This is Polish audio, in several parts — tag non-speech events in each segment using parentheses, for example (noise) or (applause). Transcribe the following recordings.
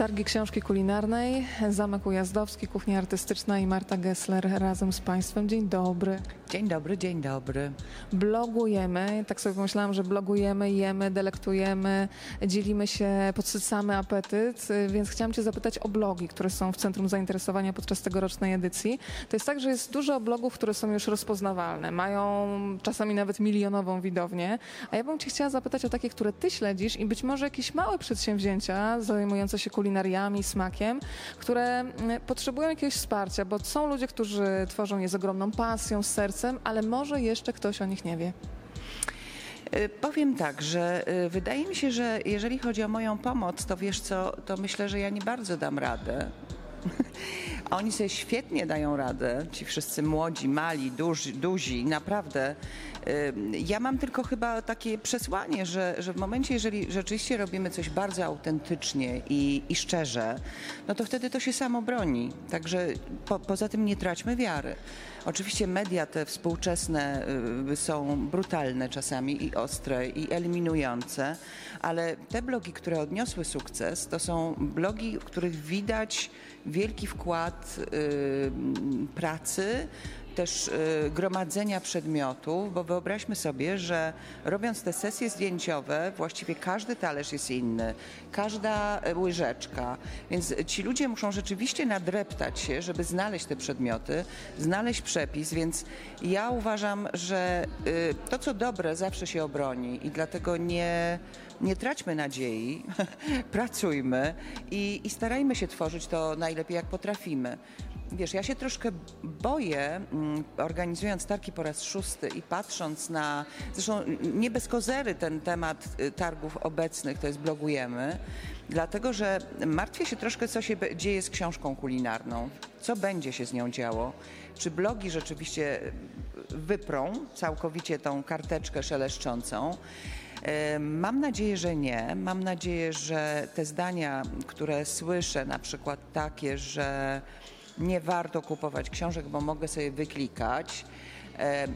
Targi Książki Kulinarnej, Zamek Ujazdowski, Kuchnia Artystyczna i Marta Gessler razem z Państwem. Dzień dobry. Dzień dobry, dzień dobry. Blogujemy, tak sobie pomyślałam, że blogujemy, jemy, delektujemy, dzielimy się, podsycamy apetyt, więc chciałam Cię zapytać o blogi, które są w centrum zainteresowania podczas tegorocznej edycji. To jest tak, że jest dużo blogów, które są już rozpoznawalne, mają czasami nawet milionową widownię, a ja bym Cię chciała zapytać o takie, które Ty śledzisz i być może jakieś małe przedsięwzięcia zajmujące się kulinariami, smakiem, które mm, potrzebują jakiegoś wsparcia, bo są ludzie, którzy tworzą je z ogromną pasją, z sercem, ale może jeszcze ktoś o nich nie wie. Y, powiem tak, że y, wydaje mi się, że jeżeli chodzi o moją pomoc, to wiesz co, to myślę, że ja nie bardzo dam radę. A (laughs) oni sobie świetnie dają radę, ci wszyscy młodzi, mali, duzi, duzi naprawdę. Ja mam tylko chyba takie przesłanie, że, że w momencie, jeżeli rzeczywiście robimy coś bardzo autentycznie i, i szczerze, no to wtedy to się samo broni. Także po, poza tym nie traćmy wiary. Oczywiście media te współczesne y, są brutalne czasami i ostre i eliminujące, ale te blogi, które odniosły sukces, to są blogi, w których widać wielki wkład y, pracy, też y, gromadzenia przedmiotów, bo wyobraźmy sobie, że robiąc te sesje zdjęciowe, właściwie każdy talerz jest inny, każda łyżeczka, więc ci ludzie muszą rzeczywiście nadreptać się, żeby znaleźć te przedmioty, znaleźć przepis, więc ja uważam, że y, to co dobre zawsze się obroni i dlatego nie, nie traćmy nadziei, (laughs) pracujmy i, i starajmy się tworzyć to najlepiej jak potrafimy. Wiesz, ja się troszkę boję, mm, organizując targi po raz szósty i patrząc na, zresztą nie bez kozery ten temat y, targów obecnych, to jest blogujemy, dlatego że martwię się troszkę, co się dzieje z książką kulinarną, co będzie się z nią działo, czy blogi rzeczywiście y, wyprą całkowicie tą karteczkę szeleszczącą. Mam nadzieję, że nie. Mam nadzieję, że te zdania, które słyszę, na przykład takie, że nie warto kupować książek, bo mogę sobie wyklikać.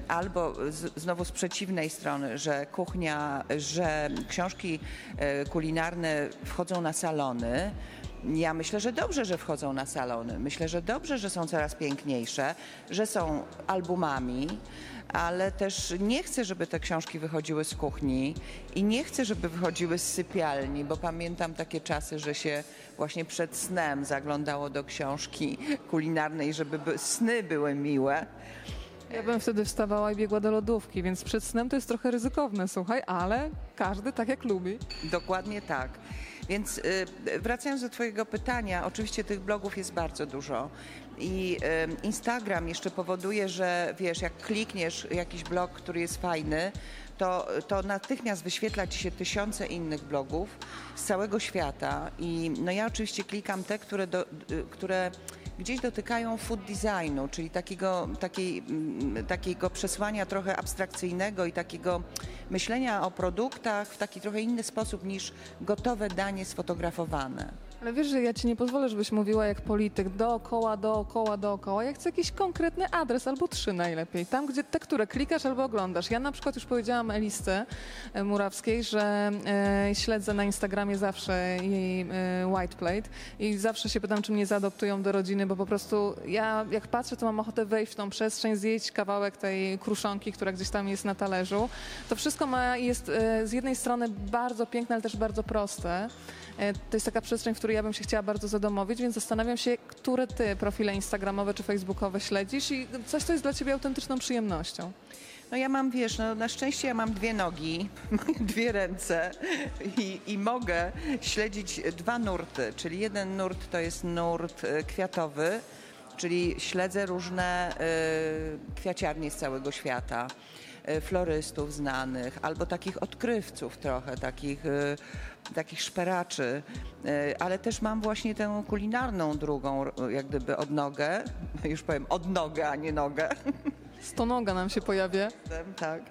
Albo z, znowu z przeciwnej strony, że kuchnia, że książki e, kulinarne wchodzą na salony. Ja myślę, że dobrze, że wchodzą na salony. Myślę, że dobrze, że są coraz piękniejsze, że są albumami ale też nie chcę, żeby te książki wychodziły z kuchni i nie chcę, żeby wychodziły z sypialni, bo pamiętam takie czasy, że się właśnie przed snem zaglądało do książki kulinarnej, żeby sny były miłe. Ja bym wtedy wstawała i biegła do lodówki, więc przed snem to jest trochę ryzykowne, słuchaj, ale każdy tak jak lubi. Dokładnie tak. Więc y, wracając do Twojego pytania, oczywiście tych blogów jest bardzo dużo. I y, Instagram jeszcze powoduje, że wiesz, jak klikniesz jakiś blog, który jest fajny, to, to natychmiast wyświetla ci się tysiące innych blogów z całego świata. I no ja oczywiście klikam te, które, do, y, które gdzieś dotykają food designu, czyli takiego, takiej, mm, takiego przesłania trochę abstrakcyjnego i takiego myślenia o produktach w taki trochę inny sposób niż gotowe danie sfotografowane. Ale wiesz, że ja ci nie pozwolę, żebyś mówiła jak polityk dookoła, dookoła, dookoła. Ja chcę jakiś konkretny adres albo trzy najlepiej. Tam, gdzie te, które klikasz albo oglądasz. Ja na przykład już powiedziałam Elisce e, Murawskiej, że e, śledzę na Instagramie zawsze jej e, white plate i zawsze się pytam, czy mnie zaadoptują do rodziny, bo po prostu ja jak patrzę, to mam ochotę wejść w tą przestrzeń, zjeść kawałek tej kruszonki, która gdzieś tam jest na talerzu. To wszystko ma, jest e, z jednej strony bardzo piękne, ale też bardzo proste. E, to jest taka przestrzeń, w której ja bym się chciała bardzo zadomowić, więc zastanawiam się, które ty profile instagramowe czy facebookowe śledzisz i coś, co jest dla ciebie autentyczną przyjemnością. No ja mam, wiesz, no na szczęście ja mam dwie nogi, (laughs) dwie ręce i, i, mogę śledzić dwa nurty, czyli jeden nurt to jest nurt e, kwiatowy, czyli śledzę różne y, kwiaciarnie z całego świata. E, florystów znanych, albo takich odkrywców trochę, takich, e, takich szperaczy, e, ale też mam właśnie tę kulinarną drugą, jak gdyby odnogę, (laughs) już powiem odnogę, a nie nogę. (laughs) Stonoga nam się pojawia. Tak,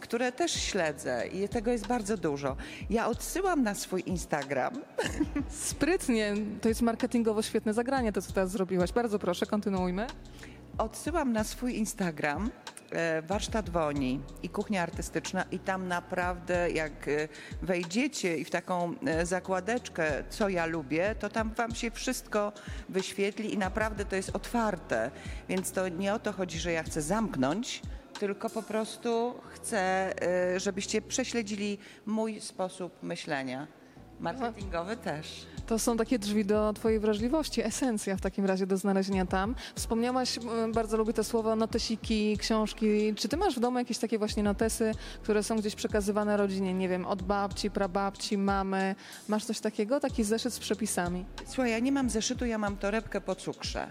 które też śledzę i tego jest bardzo dużo. Ja odsyłam na swój Instagram. (laughs) Sprytnie, to jest marketingowo świetne zagranie, to co teraz zrobiłaś. Bardzo proszę, kontynuujmy. Odsyłam na swój Instagram e, warsztat Woni i kuchnia artystyczna i tam naprawdę jak e, wejdziecie i w taką e, zakładeczkę, co ja lubię, to tam wam się wszystko wyświetli i naprawdę to jest otwarte. Więc to nie o to chodzi, że ja chcę zamknąć, tylko po prostu chcę, żebyście prześledzili mój sposób myślenia. Marketingowy też. To są takie drzwi do Twojej wrażliwości, esencja w takim razie do znalezienia tam. Wspomniałaś, bardzo lubię to słowo, notesiki, książki. Czy Ty masz w domu jakieś takie właśnie notesy, które są gdzieś przekazywane rodzinie, nie wiem, od babci, prababci, mamy? Masz coś takiego? Taki zeszyt z przepisami? Słuchaj, ja nie mam zeszytu, ja mam torebkę po cukrze.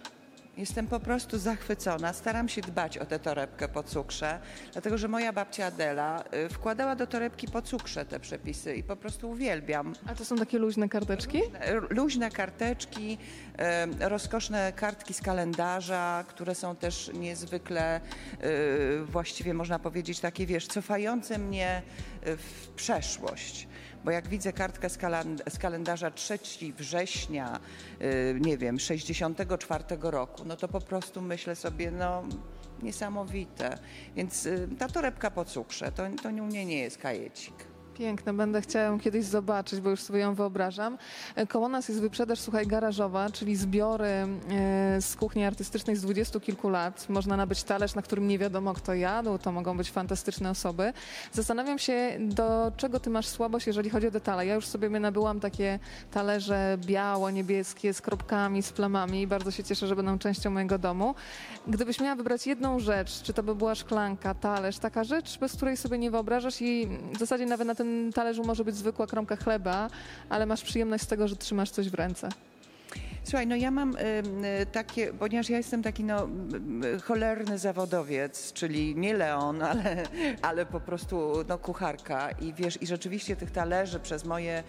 Jestem po prostu zachwycona. Staram się dbać o tę torebkę po cukrze, dlatego że moja babcia Adela y, wkładała do torebki po cukrze te przepisy i po prostu uwielbiam. A to są takie luźne karteczki? R- Luźne karteczki, e, rozkoszne kartki z kalendarza, które są też niezwykle, e, właściwie można powiedzieć, takie, wiesz, cofające mnie w przeszłość. Bo jak widzę kartkę z, kalan- z kalendarza 3 września, e, nie wiem, 64 roku, no to po prostu myślę sobie, no niesamowite. Więc e, ta torebka po cukrze, to, to u mnie nie jest kajecik. Piękne, będę chciała ją kiedyś zobaczyć, bo już sobie ją wyobrażam. E, Koło nas jest wyprzedaż, słuchaj, garażowa, czyli zbiory e, z kuchni artystycznej z dwudziestu kilku lat. Można nabyć talerz, na którym nie wiadomo kto jadł, to mogą być fantastyczne osoby. Zastanawiam się, do czego ty masz słabość, jeżeli chodzi o detale. Ja już sobie nabyłam takie talerze biało-niebieskie z kropkami, z plamami. Bardzo się cieszę, że będą częścią mojego domu. Gdybyś miała wybrać jedną rzecz, czy to by była szklanka, talerz, taka rzecz, bez której sobie nie wyobrażasz i w zasadzie nawet na tym talerzu może być zwykła kromka chleba, ale masz przyjemność z tego, że trzymasz coś w ręce. Słuchaj, no ja mam y, takie, ponieważ ja jestem taki no, cholerny zawodowiec, czyli nie Leon, (laughs) ale, ale po prostu no, kucharka i wiesz, i rzeczywiście tych talerzy przez moje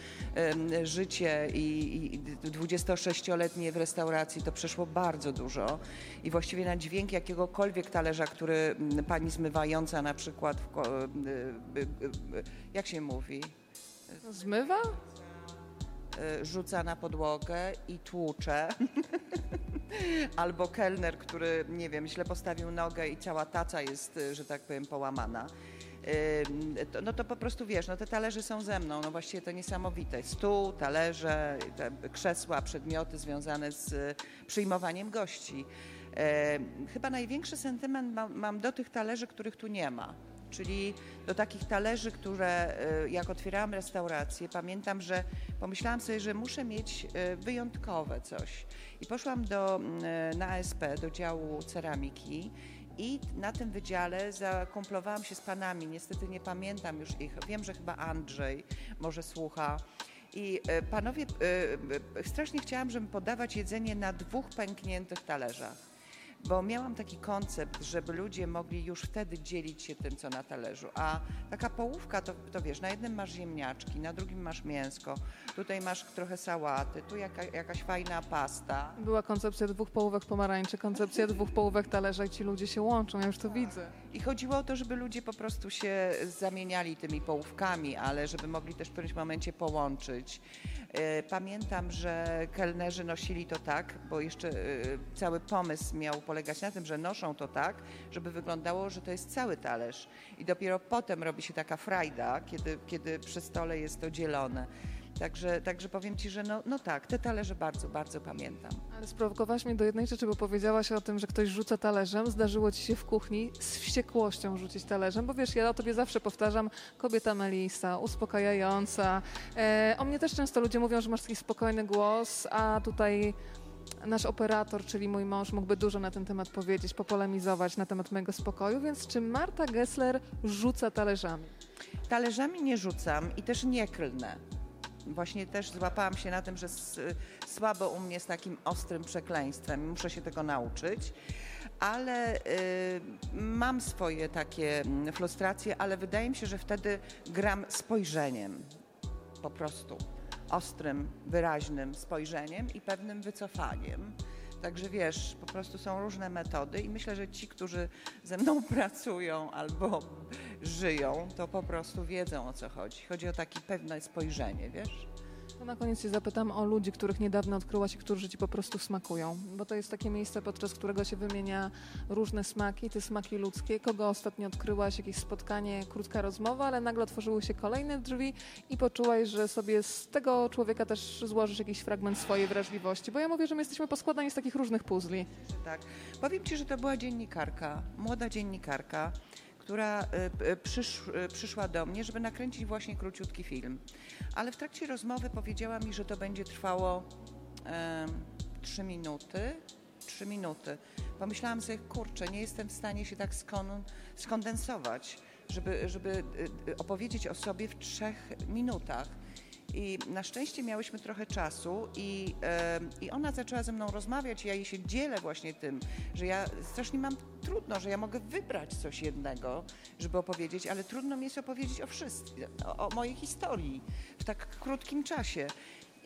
ym, życie i, i 26-letnie w restauracji to przeszło bardzo dużo i właściwie na dźwięk jakiegokolwiek talerza, który pani zmywająca na przykład, w, y, y, y, y, jak się mówi? Zmywa? Y, rzuca na podłogę i tłucze. (laughs) Albo kelner, który, nie wiem, źle postawił nogę i cała taca jest, y, że tak powiem, połamana. To- No to po prostu wiesz, no te talerze są ze mną, no właściwie to niesamowite. Stół, talerze, krzesła, przedmioty związane z y, przyjmowaniem gości. Ym, Chyba największy sentyment mam do tych talerzy, których tu nie ma. Czyli do takich talerzy, które y, jak otwierałam restaurację, pamiętam, że pomyślałam sobie, że muszę mieć y, wyjątkowe coś. I poszłam do, y, na ASP, do działu ceramiki i na tym wydziale zakumplowałam się z panami. Niestety nie pamiętam już ich. Wiem, że chyba Andrzej może słucha. I panowie, strasznie chciałam, żeby podawać jedzenie na dwóch pękniętych talerzach. Bo miałam taki koncept, żeby ludzie mogli już wtedy dzielić się tym, co na talerzu. A taka połówka, to, to wiesz, na jednym masz ziemniaczki, na drugim masz mięsko, tutaj masz trochę sałaty, tu jaka, jakaś fajna pasta. Była koncepcja dwóch połówek pomarańczy, koncepcja dwóch połówek talerza i ci ludzie się łączą, ja już to widzę. I chodziło o to, żeby ludzie po prostu się zamieniali tymi połówkami, ale żeby mogli też w którymś momencie połączyć. E, Pamiętam, że kelnerzy nosili to tak, bo jeszcze e, cały pomysł miał polegać na tym, że noszą to tak, żeby wyglądało, że to jest cały talerz. I dopiero potem robi się taka frajda, kiedy, kiedy przy stole jest to dzielone. Także, także powiem Ci, że no, no tak, te talerze bardzo, bardzo pamiętam. Ale sprowokowałaś mnie do jednej rzeczy, bo powiedziałaś o tym, że ktoś rzuca talerzem. Zdarzyło ci się w kuchni z wściekłością rzucić talerzem, bo wiesz, ja o tobie zawsze powtarzam, kobieta Melisa, uspokajająca. E, o mnie też często ludzie mówią, że masz taki spokojny głos, a tutaj nasz operator, czyli mój mąż, mógłby dużo na ten temat powiedzieć, popolemizować na temat mojego spokoju, więc czy Marta Gessler rzuca talerzami? Talerzami nie rzucam i też nie klnę. Właśnie też złapałam się na tym, że słabo u mnie z takim ostrym przekleństwem. Muszę się tego nauczyć. Ale y, mam swoje takie mm, frustracje, ale wydaje mi się, że wtedy gram spojrzeniem. Po prostu. Ostrym, wyraźnym spojrzeniem i pewnym wycofaniem. Także wiesz, po prostu są różne metody i myślę, że ci, którzy ze mną (laughs) pracują albo żyją, to po prostu wiedzą o co chodzi. Chodzi o takie pewne spojrzenie, wiesz? To na koniec się zapytam o ludzi, których niedawno odkryłaś i którzy ci po prostu smakują. Bo to jest takie miejsce, podczas którego się wymienia różne smaki, te smaki ludzkie. Kogo ostatnio odkryłaś, jakieś spotkanie, krótka rozmowa, ale nagle otworzyły się kolejne drzwi i poczułaś, że sobie z tego człowieka też złożysz jakiś fragment swojej wrażliwości. Bo ja mówię, że my jesteśmy poskładani z takich różnych puzli. Tak. Powiem Ci, że to była dziennikarka, młoda dziennikarka, która y, y, przysz, y, przyszła do mnie, żeby nakręcić właśnie króciutki film. Ale w trakcie rozmowy powiedziała mi, że to będzie trwało em, trzy minuty. Trzy minuty. Pomyślałam sobie, kurczę, nie jestem w stanie się tak skon, skondensować, żeby, żeby opowiedzieć o sobie w trzech minutach. I na szczęście miałyśmy trochę czasu i, em, i ona zaczęła ze mną rozmawiać ja jej się dzielę właśnie tym, że ja strasznie mam trudno, że ja mogę wybrać coś jednego, żeby opowiedzieć, ale trudno mi jest opowiedzieć o wszystkim, o, o mojej historii w tak krótkim czasie.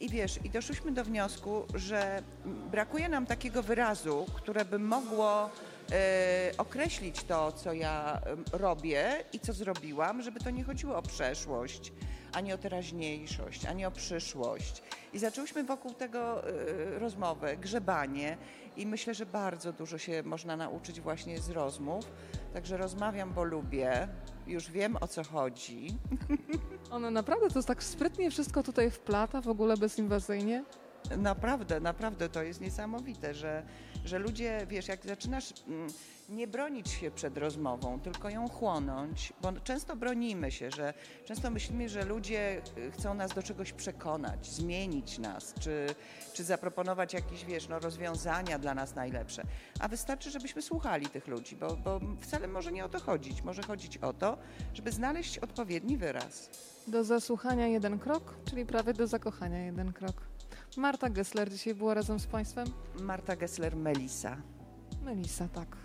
I wiesz, i doszliśmy do wniosku, że brakuje nam takiego wyrazu, które by mogło e, określić to, co ja robię i co zrobiłam, żeby to nie chodziło o przeszłość, ani o teraźniejszość, ani o przyszłość. I zaczęłyśmy wokół tego e, rozmowę, grzebanie i myślę, że bardzo dużo się można nauczyć właśnie z rozmów. Także rozmawiam, bo lubię, już wiem o co chodzi. (laughs) Ona naprawdę to tak sprytnie wszystko tutaj wplata, w ogóle bezinwazyjnie. Naprawdę, naprawdę to jest niesamowite, że, że ludzie, wiesz, jak zaczynasz mm, nie bronić się przed rozmową, tylko ją chłonąć, bo często bronimy się, że często myślimy, że ludzie y, chcą nas do czegoś przekonać, zmienić nas, czy, czy zaproponować jakieś, wiesz, no, rozwiązania dla nas najlepsze. A wystarczy, żebyśmy słuchali tych ludzi, bo, bo wcale może nie o to chodzić. Może chodzić o to, żeby znaleźć odpowiedni wyraz. Do zasłuchania jeden krok, czyli prawie do zakochania jeden krok. Marta Gessler dzisiaj była razem z Państwem. Marta Gessler-Melisa. Melisa, tak.